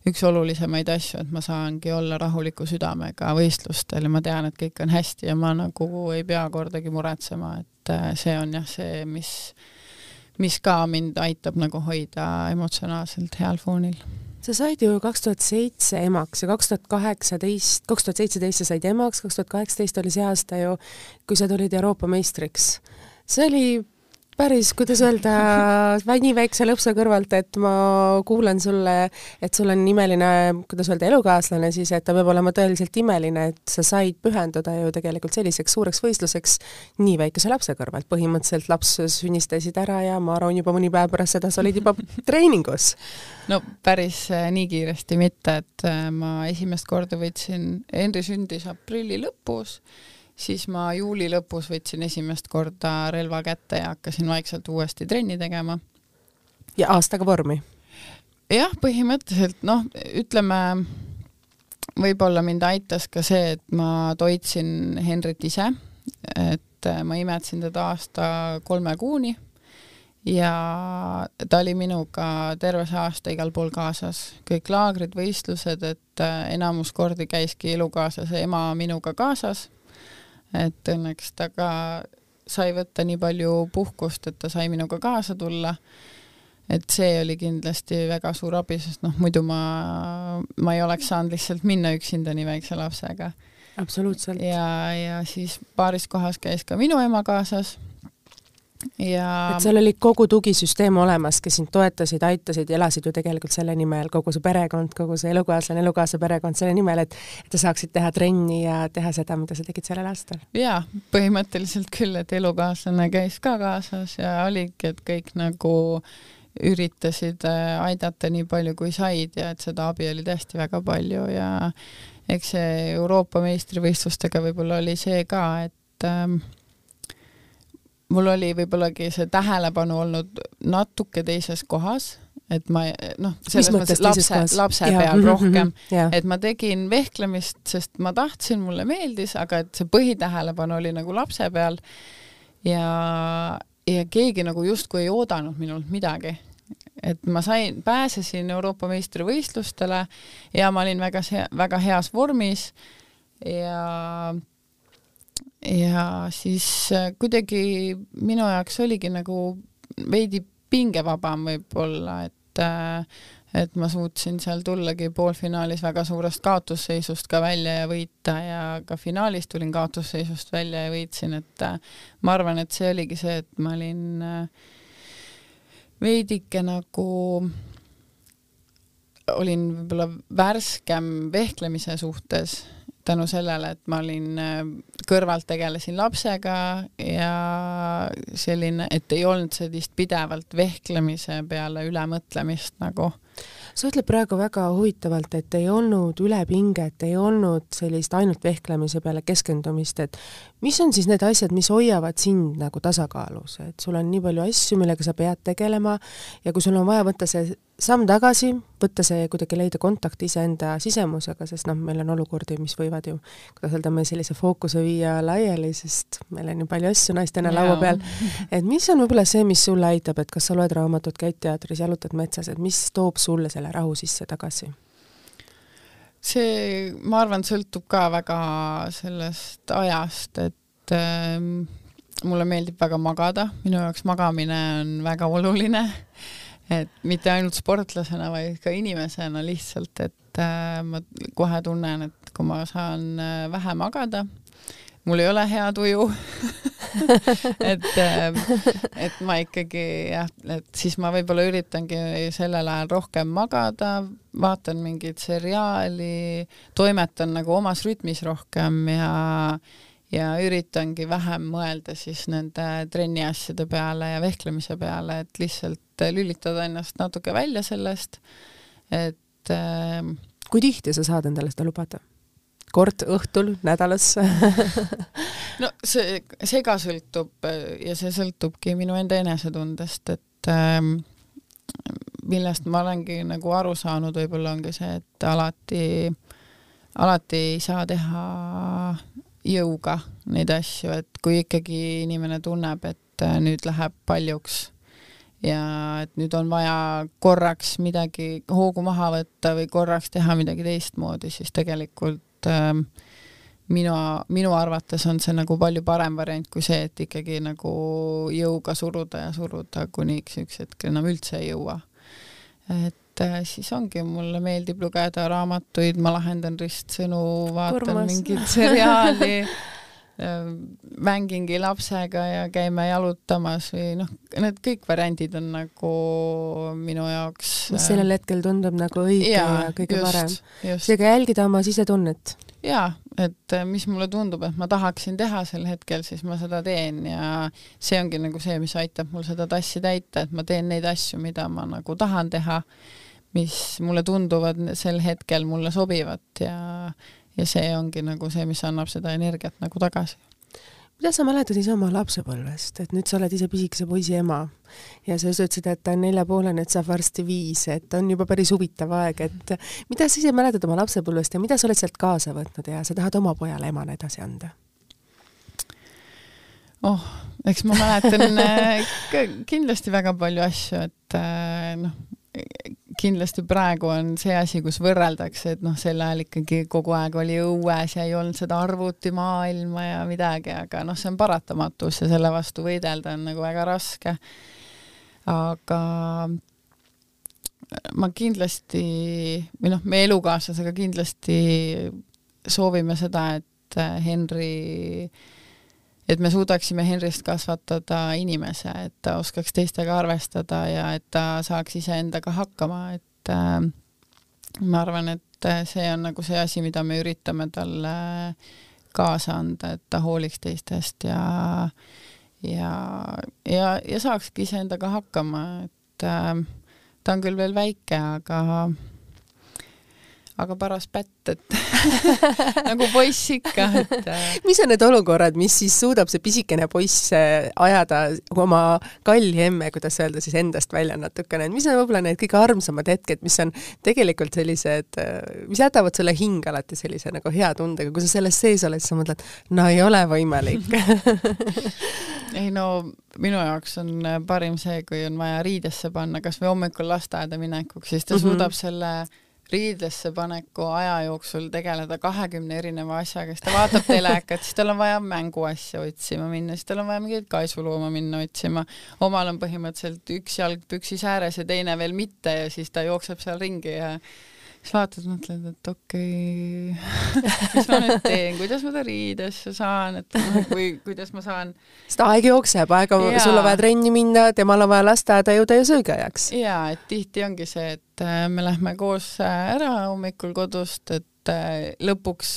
üks olulisemaid asju, et ma saangi olla rahuliku südamega võistlustel ja ma tean, et kõik on hästi ja ma nagu ei pea kordagi muretsema, et äh, see on jah, see, mis, mis ka mind aitab nagu hoida emotsionaalselt heal foonil sa said ju kaks tuhat seitse emaks ja kaks tuhat kaheksateist, kaks tuhat seitseteist sa said emaks, kaks tuhat kaheksateist oli see aasta ju, kui sa tulid Euroopa meistriks. see oli päris, kuidas öelda, nii väikse lõpsa kõrvalt, et ma kuulen sulle, et sul on imeline, kuidas öelda, elukaaslane, siis et ta peab olema tõeliselt imeline, et sa said pühenduda ju tegelikult selliseks suureks võistluseks nii väikese lapse kõrvalt. põhimõtteliselt laps sünnistasid ära ja ma arvan, juba mõni päev pärast seda sa olid juba treeningus. no päris äh, nii kiiresti mitte, et äh, ma esimest korda võtsin, Henri sündis aprilli lõpus siis ma juuli lõpus võtsin esimest korda relva kätte ja hakkasin vaikselt uuesti trenni tegema. ja aastaga vormi? jah, põhimõtteliselt noh, ütleme võib-olla mind aitas ka see, et ma toitsin Henrit ise, et ma imetsin teda aasta kolme kuuni ja ta oli minuga terve see aasta igal pool kaasas, kõik laagrid, võistlused, et enamus kordi käiski elukaaslase ema minuga kaasas et õnneks ta ka sai võtta nii palju puhkust, et ta sai minuga kaasa tulla. et see oli kindlasti väga suur abi, sest noh, muidu ma, ma ei oleks saanud lihtsalt minna üksinda nii väikse lapsega. absoluutselt. ja, ja siis paaris kohas käis ka minu ema kaasas ja et seal oli kogu tugisüsteem olemas, kes sind toetasid, aitasid elasid ju tegelikult selle nimel, kogu see perekond, kogu see elukaaslane, elukaaslase perekond selle nimel, et et te saaksid teha trenni ja teha seda, mida sa tegid sellel aastal. jaa, põhimõtteliselt küll, et elukaaslane käis ka kaasas ja oligi, et kõik nagu üritasid äh, aidata nii palju, kui said ja et seda abi oli tõesti väga palju ja eks see Euroopa meistrivõistlustega võib-olla oli see ka, et ähm, mul oli võib-ollagi see tähelepanu olnud natuke teises kohas, et ma noh, selles mõttes lapse, lapse ja, peal rohkem, et ma tegin vehklemist, sest ma tahtsin, mulle meeldis, aga et see põhitähelepanu oli nagu lapse peal. Ja, ja keegi nagu justkui ei oodanud minult midagi. Et ma sain, pääsesin Euroopa meistrivõistlustele ja ma olin väga, väga heas vormis. Ja ja siis äh, kuidagi minu jaoks oligi nagu veidi pingevabam võib-olla, et äh, et ma suutsin seal tullagi poolfinaalis väga suurest kaotusseisust ka välja ja võita ja ka finaalis tulin kaotusseisust välja ja võitsin, et äh, ma arvan, et see oligi see, et ma olin veidike nagu olin võib-olla värskem vehklemise suhtes tänu sellele, et ma olin äh, kõrvalt tegelesin lapsega ja selline, et ei olnud sellist pidevalt vehklemise peale ülemõtlemist nagu. sa ütled praegu väga huvitavalt, et ei olnud ülepinget, ei olnud sellist ainult vehklemise peale keskendumist, et mis on siis need asjad, mis hoiavad sind nagu tasakaalus, et sul on nii palju asju, millega sa pead tegelema ja kui sul on vaja võtta see samm tagasi, võtta see, kuidagi leida kontakt iseenda sisemusega, sest noh, meil on olukordi, mis võivad ju, kuidas öelda, me sellise fookuse viia laiali, sest meil on ju palju asju naistena laua peal, et mis on võib-olla see, mis sulle aitab, et kas sa loed raamatut, käid teatris, jalutad metsas, et mis toob sulle selle rahu sisse tagasi? see, ma arvan, sõltub ka väga sellest ajast, et äh, mulle meeldib väga magada, minu jaoks magamine on väga oluline et mitte ainult sportlasena, vaid ka inimesena lihtsalt, et äh, ma kohe tunnen, et kui ma saan äh, vähe magada, mul ei ole hea tuju et äh,, et ma ikkagi jah, et siis ma võib-olla üritangi sellel ajal rohkem magada, vaatan mingit seriaali, toimetan nagu omas rütmis rohkem ja ja üritangi vähem mõelda siis nende trenni asjade peale ja vehklemise peale, et lihtsalt lülitada ennast natuke välja sellest, et äh, kui tihti sa saad endale seda lubada? kord õhtul nädalas no see, see ka sõltub ja see sõltubki minu enda enesetundest, et äh, millest ma olengi nagu aru saanud, võib-olla ongi see, et alati, alati ei saa teha jõuga neid asju, et kui ikkagi inimene tunneb, et äh, nüüd läheb paljuks ja et nüüd on vaja korraks midagi hoogu maha võtta või korraks teha midagi teistmoodi, siis tegelikult ähm, minu, minu arvates on see nagu palju parem variant kui see, et ikkagi nagu jõuga suruda ja suruda, kuniks üks hetk enam üldse ei jõua. et et äh, siis ongi, mulle meeldib lugeda raamatuid, ma lahendan ristsõnu, vaatan Kurmas. mingit seriaali äh, mängingi lapsega ja käime jalutamas või noh, need kõik variandid on nagu minu jaoks. mis sellel äh, hetkel tundub nagu õige ja, ja kõige just, parem. seega jälgida oma sisetunnet jaa, et äh, mis mulle tundub, et ma tahaksin teha sel hetkel, siis ma seda teen ja see ongi nagu see, mis aitab mul seda tassi täita, et ma teen neid asju, mida ma nagu tahan teha, mis mulle tunduvad sel hetkel mulle sobivat ja, ja see ongi nagu see, mis annab seda energiat nagu tagasi. Mida sa mäletad ise oma lapsepõlvest, et nüüd sa oled ise pisikese poisi ema ja sa just ütlesid, et ta on neljapoolene, et saab varsti viis, et on juba päris huvitav aeg, et mida sa ise mäletad oma lapsepõlvest ja mida sa oled sealt kaasa võtnud ja sa tahad oma pojale emana edasi anda? oh, eks ma mäletan äh, kindlasti väga palju asju, et äh, noh, kindlasti praegu on see asi, kus võrreldakse, et noh, sel ajal ikkagi kogu aeg oli õues ja ei olnud seda arvutimaailma ja midagi, aga noh, see on paratamatus ja selle vastu võidelda on nagu väga raske. aga ma kindlasti või noh, me elukaaslasega kindlasti soovime seda, et Henri äh, et me suudaksime Henrist kasvatada inimese, et ta oskaks teistega arvestada ja et ta saaks iseendaga hakkama, et äh, ma arvan, et äh, see on nagu see asi, mida me üritame talle kaasa anda, et ta hooliks teistest ja ja, ja, ja saakski iseendaga hakkama, et äh, ta on küll veel väike, aga aga paras pätt, et nagu poiss ikka, et äh, mis on need olukorrad, mis siis suudab see pisikene poiss äh, ajada oma kalli emme, kuidas öelda siis endast välja natukene, et mis on võib-olla need kõige armsamad hetked, mis on tegelikult sellised, äh, mis jätavad sulle hing alati sellise nagu hea tundega, kui sa selles sees oled, siis sa mõtled, no ei ole võimalik. Ei no minu jaoks on parim see, kui on vaja riidesse panna, kas või hommikul lasteaeda minekuks, siis ta mm -hmm. suudab selle riidesse paneku aja jooksul tegeleda kahekümne erineva asjaga, siis ta vaatab telekat, siis tal on vaja mänguasja otsima minna, siis tal on vaja mingeid kaisulooma minna otsima. omal on põhimõtteliselt üks jalg püksis ääres ja teine veel mitte ja siis ta jookseb seal ringi ja siis vaatad, mõtled, et okei okay. mis ma nüüd teen, kuidas ma ta riidesse saan, et või kuidas ma saan. sest aeg jookseb, aega, sul on vaja trenni minna, temal on vaja lasteaeda jõuda ja söögiajaks. jaa, et tihti ongi see, et äh, me lähme koos äh, ära hommikul kodust, et äh, lõpuks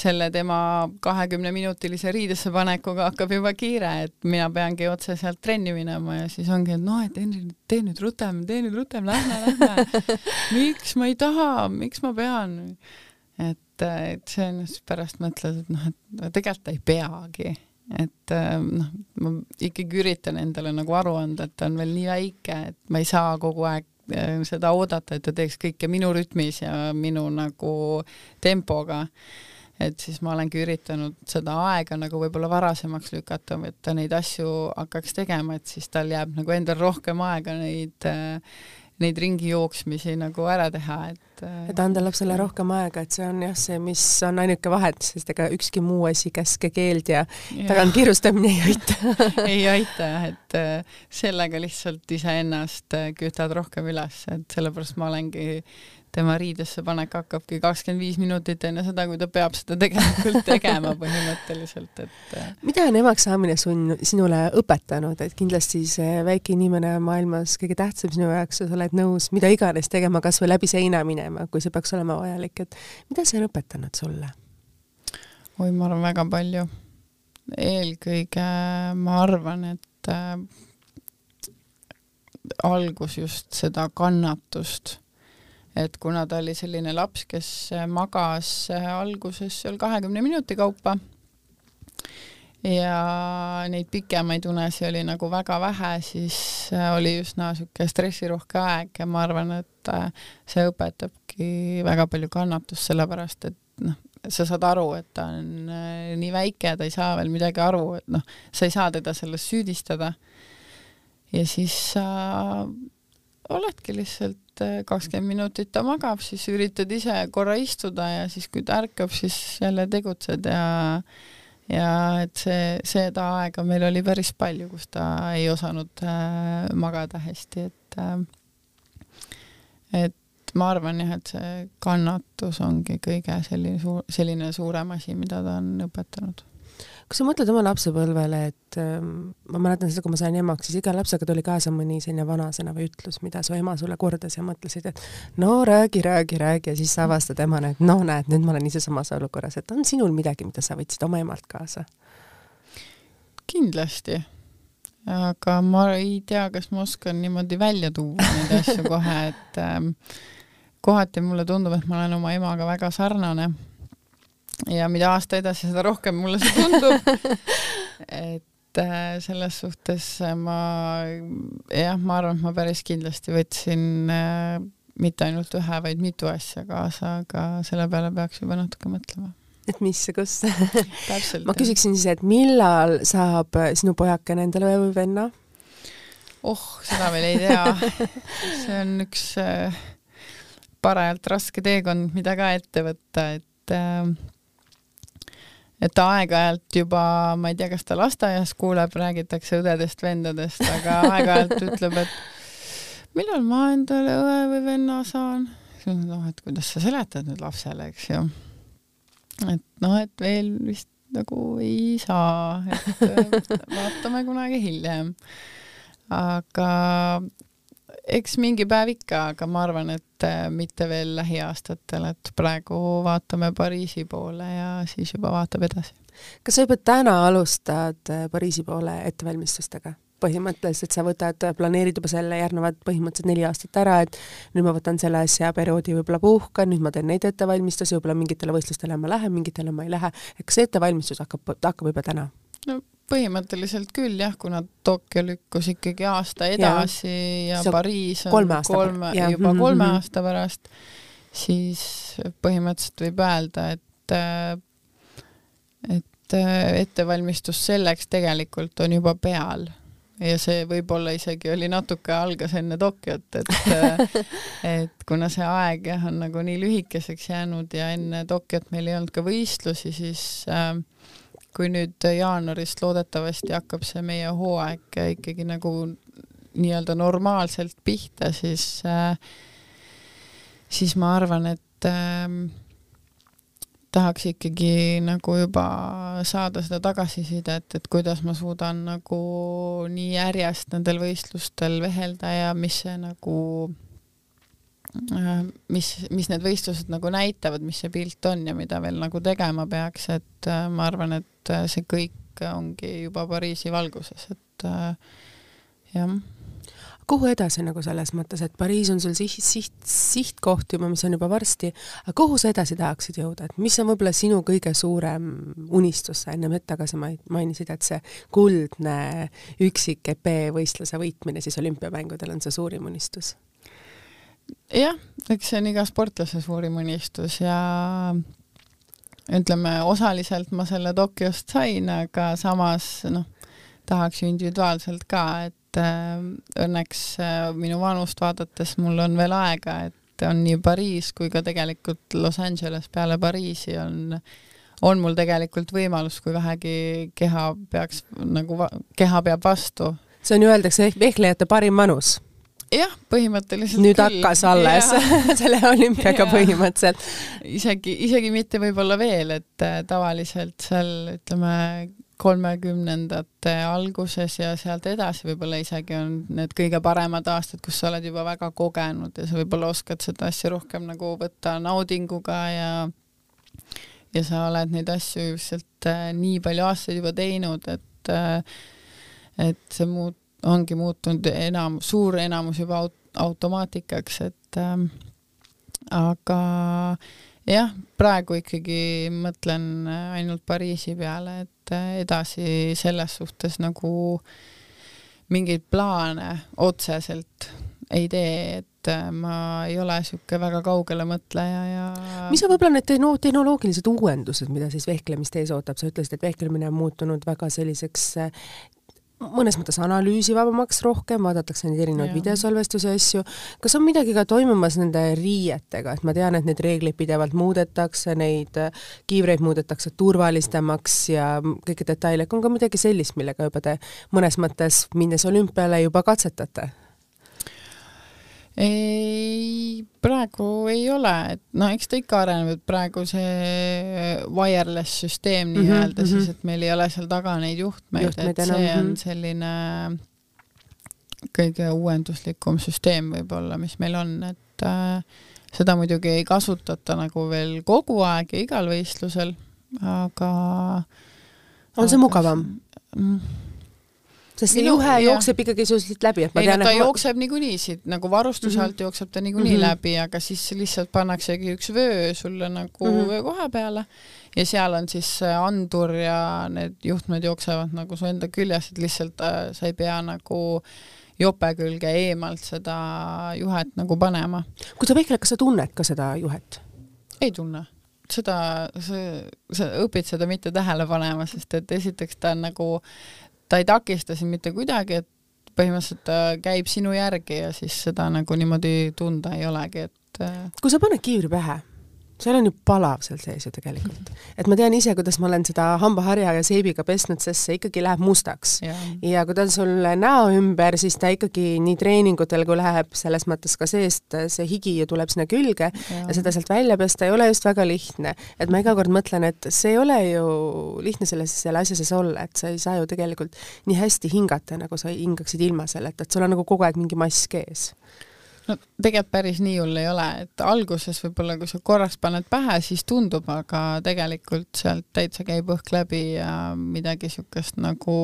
selle tema kahekümneminutilise riidesse panekuga hakkab juba kiire, et mina peangi otse sealt trenni minema ja siis ongi, et noh, et Henri, tee nüüd rutem, tee nüüd rutem, lähme, lähme. miks ma ei taha, miks ma pean? et, et see on siis pärast mõtled, et noh, et tegelikult ei peagi et noh, ma ikkagi üritan endale nagu aru anda, et ta on veel nii väike, et ma ei saa kogu aeg Äh, seda oodata, et ta teeks kõike minu rütmis ja minu nagu tempoga. Et siis ma olengi üritanud seda aega nagu võib-olla varasemaks lükata, et ta neid asju hakkaks tegema, et siis tal jääb nagu endal rohkem aega neid neid ringijooksmisi nagu ära teha, et et anda lapsele rohkem aega, et see on jah, see, mis on ainuke vahet, sest ega ükski muu asi, käske, keeld ja, ja. tagant kiirustamine ei aita ei aita jah, et äh, sellega lihtsalt iseennast äh, kütad rohkem üles, et sellepärast ma olengi tema riidesse panek hakkabki kakskümmend viis minutit enne seda, kui ta peab seda tegelikult tegema põhimõtteliselt, et äh, mida on emaks saamine sun, sinule õpetanud, et kindlasti see väike inimene maailmas kõige tähtsam sinu jaoks ja sa oled nõus mida iganes tegema, kas või läbi seina minema, kui see peaks olema vajalik, et mida see on õpetanud sulle? oi, ma arvan, väga palju. eelkõige ma arvan, et äh, algus just seda kannatust et kuna ta oli selline laps, kes magas alguses seal kahekümne minuti kaupa ja neid pikemaid unesid oli nagu väga vähe, siis oli üsna niisugune stressirohke aeg ja ma arvan, et see õpetabki väga palju kannatust, sellepärast et noh, sa saad aru, et ta on nii väike ta ei saa veel midagi aru, et noh, sa ei saa teda selles süüdistada. ja siis sa oledki lihtsalt et kakskümmend minutit ta magab, siis üritad ise korra istuda ja siis, kui ta ärkab, siis jälle tegutsed ja ja et see, seda aega meil oli päris palju, kus ta ei osanud äh, magada hästi, et äh, et ma arvan jah, et see kannatus ongi kõige selline suur, selline suurem asi, mida ta on õpetanud kas sa mõtled oma lapsepõlvele, et ähm, ma mäletan seda, kui ma sain emaks, siis iga lapsega tuli kaasa mõni selline vanasõna või ütlus, mida su ema sulle kordas ja mõtlesid, et no räägi, räägi, räägi. Ja siis sa avastad emana, et no näed, nüüd ma olen ise samas olukorras, et on sinul midagi, mida sa võtsid oma emalt kaasa? kindlasti, aga ma ei tea, kas ma oskan niimoodi välja tuua neid asju kohe, et ähm, kohati mulle tundub, et ma olen oma emaga väga sarnane ja mida aasta edasi, seda rohkem mulle see tundub et äh, selles suhtes ma jah, ma arvan, et ma päris kindlasti võtsin äh, mitte ainult ühe, vaid mitu asja kaasa, aga selle peale peaks juba natuke mõtlema et mis ja kus ma küsiksin siis, et millal saab sinu pojakene endale või venna? oh, seda veel ei tea. see on üks äh, parajalt raske teekond, mida ka ette võtta, et äh, et aeg-ajalt juba, ma ei tea, kas ta lasteaias kuuleb, räägitakse õdedest-vendadest, aga aeg-ajalt ütleb, et millal ma endale õe või venna saan. noh, et kuidas sa seletad nüüd lapsele, eks ju. et noh, et veel vist nagu ei saa, et vaatame kunagi hiljem. aga eks mingi päev ikka, aga ma arvan, et äh, mitte veel lähiaastatel, et praegu vaatame Pariisi poole ja siis juba vaatab edasi. kas sa juba täna alustad äh, Pariisi poole ettevalmistustega? põhimõtteliselt sa võtad, planeerid juba selle järgnevad põhimõtteliselt neli aastat ära, et nüüd ma võtan selle asja perioodi võib-olla puhkan, nüüd ma teen neid ettevalmistusi, võib-olla mingitele võistlustele ma lähen, mingitele ma ei lähe, et kas see ettevalmistus hakkab, hakkab juba täna? no põhimõtteliselt küll jah, kuna Tokyo lükkus ikkagi aasta edasi ja, ja Pariis on kolme, kolme juba mm -hmm. kolme aasta pärast, siis põhimõtteliselt võib öelda, et et ettevalmistus selleks tegelikult on juba peal. Ja see võib-olla isegi oli natuke algas enne Tokyot, et et kuna see aeg jah, on nagu nii lühikeseks jäänud ja enne Tokyot meil ei olnud ka võistlusi, siis äh, kui nüüd jaanuarist loodetavasti hakkab see meie hooaeg ikkagi nagu nii-öelda normaalselt pihta, siis äh, siis ma arvan, et äh, tahaks ikkagi nagu juba saada seda tagasisidet, et kuidas ma suudan nagu nii järjest nendel võistlustel vehelda ja mis see nagu mis, mis need võistlused nagu näitavad, mis see pilt on ja mida veel nagu tegema peaks, et äh, ma arvan, et äh, see kõik ongi juba Pariisi valguses, et jah. Kuhu edasi nagu selles mõttes, et Pariis on sul siht, siht, sihtkoht juba, mis on juba varsti, aga kuhu sa edasi tahaksid jõuda, et mis on võib-olla sinu kõige suurem unistus, sa ennem hetk tagasi mainisid, et see kuldne üksik epee võistluse võitmine siis olümpiamängudel on see suurim unistus? Jah, eks see on iga sportlase suurim unistus ja ütleme, osaliselt ma selle Tokyost sain, aga samas noh, tahaks ju individuaalselt ka, et äh, õnneks äh, minu vanust vaadates mul on veel aega, et on nii Pariis kui ka tegelikult Los Angeles peale Pariisi on, on mul tegelikult võimalus, kui vähegi keha peaks nagu, keha peab vastu. see on ju, öeldakse vehklejate parim vanus jah, põhimõtteliselt nüüd küll. hakkas alles selle olümpiaga põhimõtteliselt. isegi, isegi mitte võib-olla veel, et äh, tavaliselt seal ütleme kolmekümnendate alguses ja sealt edasi võib-olla isegi on need kõige paremad aastad, kus sa oled juba väga kogenud ja sa võib-olla oskad seda asja rohkem nagu võtta naudinguga ja ja sa oled neid asju lihtsalt äh, nii palju aastaid juba teinud, et äh, et see muut-, ongi muutunud enam, suur enamus juba aut-, automaatikaks, et äh, aga jah, praegu ikkagi mõtlen ainult Pariisi peale, et et äh, edasi selles suhtes nagu mingeid plaane otseselt ei tee, et äh, ma ei ole niisugune väga kaugele mõtleja ja mis on võib-olla need tehno-, tehnoloogilised uuendused, mida siis vehklemist ees ootab, sa ütlesid, et vehklemine on muutunud väga selliseks äh, mõnes mõttes analüüsivabamaks rohkem, vaadatakse neid erinevaid videosalvestusi asju. kas on midagi ka toimumas nende riietega, et ma tean, et neid reegleid pidevalt muudetakse, neid kiivreid muudetakse turvalisemaks ja kõiki detaile, on ka midagi sellist, millega juba te mõnes mõttes, minnes olümpiale, juba katsetate? Ei, praegu ei ole, et no eks ta ikka areneb, et praegu see wireless süsteem mhm, nii-öelda mm -hmm. siis, et meil ei ole seal taga neid juhtmeid, juhtmeid, et see on mhm. selline kõige uuenduslikum süsteem võib-olla, mis meil on, et äh, seda muidugi ei kasutata nagu veel kogu aeg ja igal võistlusel, aga on see mugavam? Sest see juhe jookseb ikkagi siit läbi, et ma ei, tean, ta et jookseb niikuinii siit nagu varustuse mm -hmm. alt jookseb ta niikuinii mm -hmm. läbi, aga siis lihtsalt pannaksegi üks vöö sulle nagu mm -hmm. vöökoha peale ja seal on siis andur ja need juhtmed jooksevad nagu su enda küljes, et lihtsalt äh, sa ei pea nagu jope külge eemalt seda juhet nagu panema. kui sa vehkled, kas sa tunned ka seda juhet? ei tunne seda, sa, õpid seda mitte tähele panema, sest et esiteks ta on nagu ta ei takista sind mitte kuidagi, et põhimõtteliselt ta käib sinu järgi ja siis seda nagu niimoodi tunda ei olegi, et äh, kui sa paned kiivri pähe seal on ju palav seal sees ju tegelikult. et ma tean ise, kuidas ma olen seda hambaharja ja seebiga pesnud, sest see ikkagi läheb mustaks. ja kui ta on sul näo ümber, siis ta ikkagi nii treeningutel kui läheb selles mõttes ka seest, see higi ju tuleb sinna külge ja, ja seda sealt välja pesta ei ole just väga lihtne. et ma iga kord mõtlen, et see ei ole ju lihtne selles, selle asja sees olla, et sa ei saa ju tegelikult nii hästi hingata, nagu sa hingaksid ilma selleta, et sul on nagu kogu aeg mingi mask ees no tegelikult päris nii hull ei ole, et alguses võib-olla, kui sa korraks paned pähe, siis tundub, aga tegelikult sealt täitsa käib õhk läbi ja midagi niisugust nagu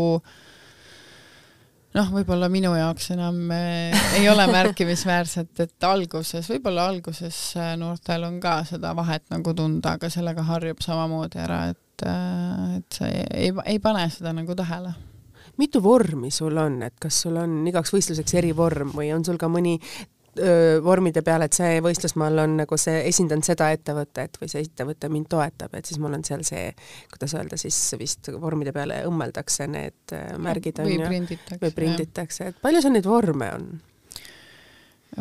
noh, võib-olla minu jaoks enam eh, ei ole märkimisväärset, et alguses, võib-olla alguses eh, noortel on ka seda vahet nagu tunda, aga sellega harjub samamoodi ära, et, eh, et sa ei, ei, ei pane seda nagu tähele. Mitu vormi sul on, et kas sul on igaks võistluseks erivorm või on sul ka mõni vormide peale, et see võistlusmaal on nagu see, esindan seda ettevõtet või see ettevõte mind toetab, et siis mul on seal see, kuidas öelda siis vist vormide peale õmmeldakse need märgid on või ju. prinditakse. või prinditakse, et palju sul neid vorme on?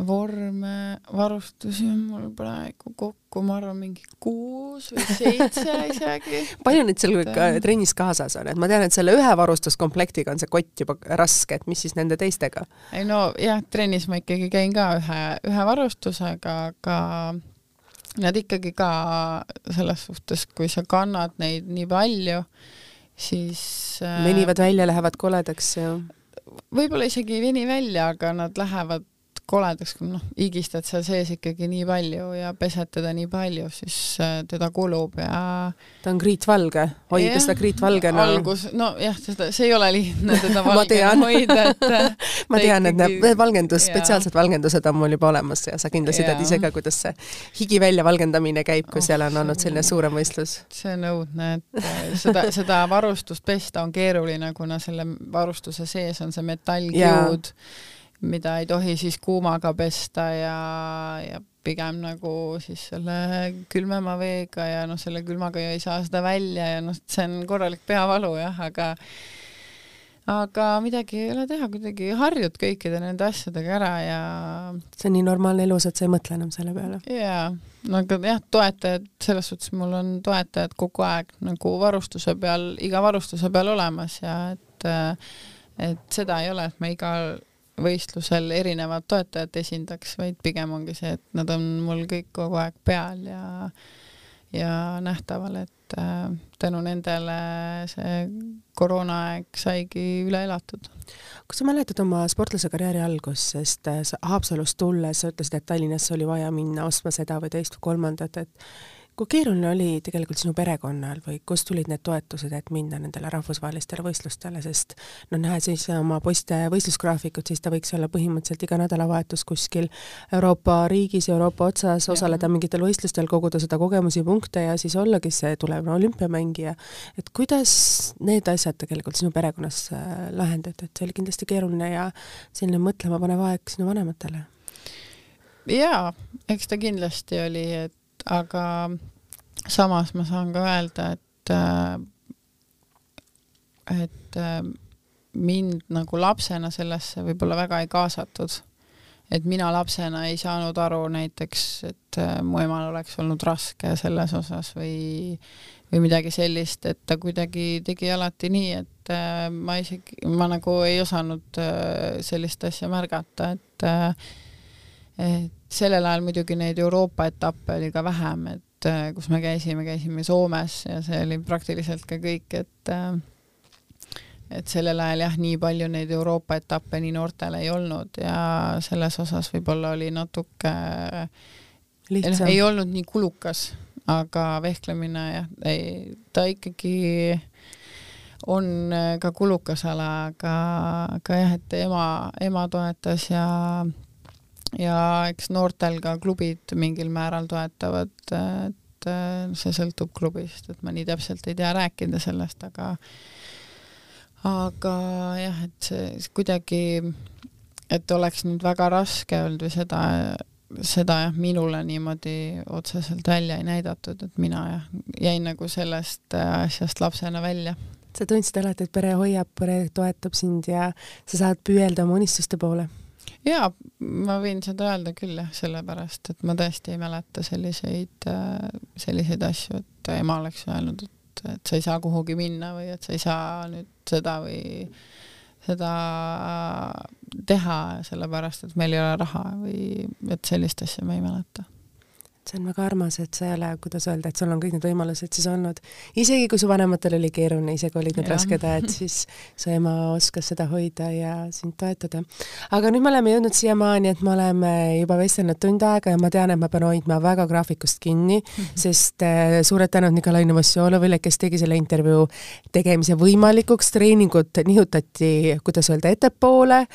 Vorme, varustusi on mul praegu kokku, ma arvan, mingi kuus või seitse isegi. palju neid seal ka trennis kaasas on, et ma tean, et selle ühe varustuskomplektiga on see kott juba raske, et mis siis nende teistega? ei no jah, trennis ma ikkagi käin ka ühe, ühe varustusega, aga nad ikkagi ka selles suhtes, kui sa kannad neid nii palju, siis venivad välja, lähevad koledaks ja võib-olla isegi ei veni välja, aga nad lähevad koledaks, kui noh, higistad seal sees ikkagi nii palju ja pesed teda nii palju, siis äh, teda kulub ja ta on kriitvalge, hoida seda kriitvalgena algus, nojah, seda, see ei ole lihtne teda valgena hoida, et ma tean, et need valgendus, spetsiaalsed valgendused on mul juba olemas ja sa kindlasti tead ise ka, kuidas see higi välja valgendamine käib, kui oh, seal on olnud selline suurem võistlus. see on õudne, et äh, seda, seda varustust pesta on keeruline, kuna selle varustuse sees on see metallkiud mida ei tohi siis kuumaga pesta ja, ja pigem nagu siis selle külmema veega ja noh, selle külmaga ju ei saa seda välja ja noh, see on korralik peavalu jah, aga aga midagi ei ole teha, kuidagi harjud kõikide nende asjadega ära ja see on nii normaalne elus, et sa ei mõtle enam selle peale? jaa, no aga jah, toetajad, selles suhtes mul on toetajad kogu aeg nagu varustuse peal, iga varustuse peal olemas ja et et seda ei ole, et ma igal võistlusel erinevat toetajat esindaks, vaid pigem ongi see, et nad on mul kõik kogu aeg peal ja ja nähtaval, et äh, tänu nendele see koroonaaeg saigi üle elatud. kas sa mäletad oma sportlase karjääri algust, sest äh, sa Haapsalust tulles sa ütlesid, et Tallinnasse oli vaja minna ostma seda või teist või kolmandat, et kui keeruline oli tegelikult sinu perekonnal või kust tulid need toetused, et minna nendele rahvusvahelistele võistlustele, sest no nähes siis oma poiste võistlusgraafikut, siis ta võiks olla põhimõtteliselt iga nädalavahetus kuskil Euroopa riigis, Euroopa otsas, osaleda mingitel võistlustel, koguda seda kogemusi, punkte ja siis ollagi see tulevane olümpiamängija. et kuidas need asjad tegelikult sinu perekonnas äh, lahendati, et see oli kindlasti keeruline ja selline mõtlemapanev aeg sinu vanematele? jaa, eks ta kindlasti oli, et aga samas ma saan ka öelda, et äh, et äh, mind nagu lapsena sellesse võib-olla väga ei kaasatud. et mina lapsena ei saanud aru näiteks, et äh, mu emal oleks olnud raske selles osas või või midagi sellist, et ta kuidagi tegi alati nii, et ma isegi, ma nagu ei osanud sellist asja märgata, et et sellel ajal muidugi neid Euroopa etappe oli ka vähem, et äh, kus me käisime, käisime Soomes ja see oli praktiliselt ka kõik, et äh, et sellel ajal jah, nii palju neid Euroopa etappe nii noortel ei olnud ja selles osas võib-olla oli natuke lihtsam, ei olnud nii kulukas, aga vehklemine jah, ei, ta ikkagi on äh, ka kulukas ala, aga, aga jah, et ema, ema toetas ja ja eks noortel ka klubid mingil määral toetavad, et see sõltub klubist, et ma nii täpselt ei tea rääkida sellest, aga aga jah, et see kuidagi, et oleks nüüd väga raske olnud või seda, seda jah, minule niimoodi otseselt välja ei näidatud, et mina jah, jäin nagu sellest asjast lapsena välja. Sa tundsid alati, et pere hoiab, pere toetab sind ja sa saad püüelda oma unistuste poole jaa, ma võin seda öelda küll jah, sellepärast et ma tõesti ei mäleta selliseid, äh, selliseid asju, et ema oleks öelnud, et, et sa ei saa kuhugi minna või et sa ei saa nüüd seda või seda teha, sellepärast et meil ei ole raha või et sellist asja ma ei mäleta see on väga armas, et sa ole, kuidas öelda, et sul on kõik need võimalused siis olnud. isegi kui su vanematel oli keeruline, isegi olid need rasked ajad, siis su ema oskas seda hoida ja sind toetada. aga nüüd me oleme jõudnud siiamaani, et me oleme juba vestelnud tund aega ja ma tean, et ma pean hoidma väga graafikust kinni mm, -hmm. sest äh, suured tänud Nikolai Novosjolovile, kes tegi selle intervjuu tegemise võimalikuks, treeningut nihutati, kuidas öelda, ettepoole,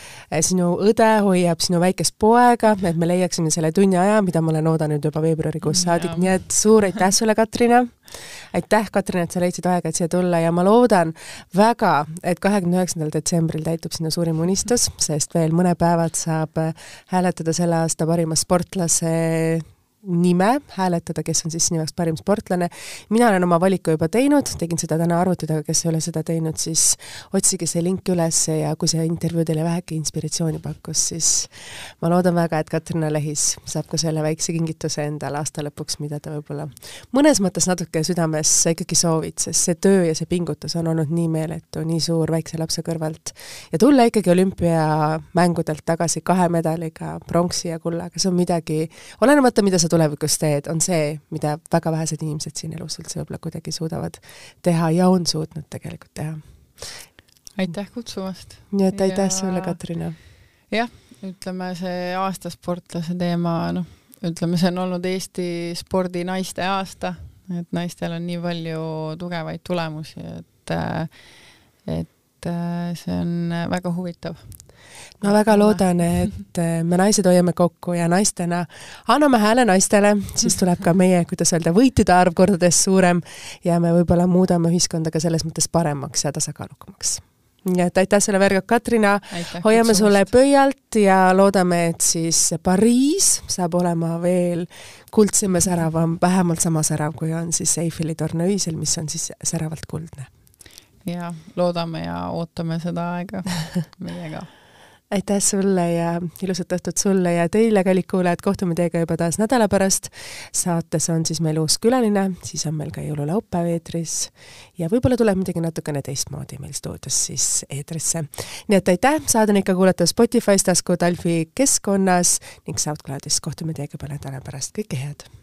sinu õde hoiab sinu väikest poega, et me leiaksime selle tunni aja, mida ma olen oodanud juba veebruaris veebruarikuust saadik, nii et suur aitäh sulle, Katrina! aitäh, Katrin, et sa leidsid aega, et siia tulla ja ma loodan väga, et kahekümne üheksandal detsembril täitub sinu suurim unistus, sest veel mõne päevad saab hääletada selle aasta parima sportlase nime hääletada, kes on siis jaoks parim sportlane. mina olen oma valiku juba teinud, tegin seda täna arvuti taga, kes ei ole seda teinud, siis otsige see link üles ja kui see intervjuu teile vähegi inspiratsiooni pakkus, siis ma loodan väga, et Katrina Lehis saab ka selle väikse kingituse endale aasta lõpuks, mida ta võib-olla mõnes mõttes natuke südames ikkagi soovid, sest see töö ja see pingutus on olnud nii meeletu, nii suur väikse lapse kõrvalt. ja tulla ikkagi olümpiamängudelt tagasi kahe medaliga, pronksi ja kullaga, see on midagi, olenemata, mida sa tulevikus teed, on see, mida väga vähesed inimesed siin elus üldse võib-olla kuidagi suudavad teha ja on suutnud tegelikult teha. aitäh kutsumast! nii et aitäh ja... sulle, Katrina! jah, ütleme, see aastasportlase teema, noh, ütleme, see on olnud Eesti spordi naiste aasta, et naistel on nii palju tugevaid tulemusi, et, et see on väga huvitav ma väga loodan, et me naised hoiame kokku ja naistena anname hääle naistele, siis tuleb ka meie, kuidas öelda, võitjate arv kordades suurem ja me võib-olla muudame ühiskonda ka selles mõttes paremaks ja tasakaalukamaks. Nii et aitäh selle Verga Katrina, hoiame sulle pöialt ja loodame, et siis Pariis saab olema veel kuldsem ja säravam, vähemalt sama särav, kui on siis Eiffeli torn öisel, mis on siis säravalt kuldne. ja loodame ja ootame seda aega meiega aitäh sulle ja ilusat õhtut sulle ja teile, kallid kuulajad, kohtume teiega juba taas nädala pärast. saates on siis meil uus külaline, siis on meil ka jõululaupäev eetris ja võib-olla tuleb midagi natukene teistmoodi meil stuudios siis eetrisse. nii et aitäh, saade on ikka kuulata Spotify's, Tasku Talfi keskkonnas ning SoundCloudis. kohtume teiega juba nädala pärast, kõike head!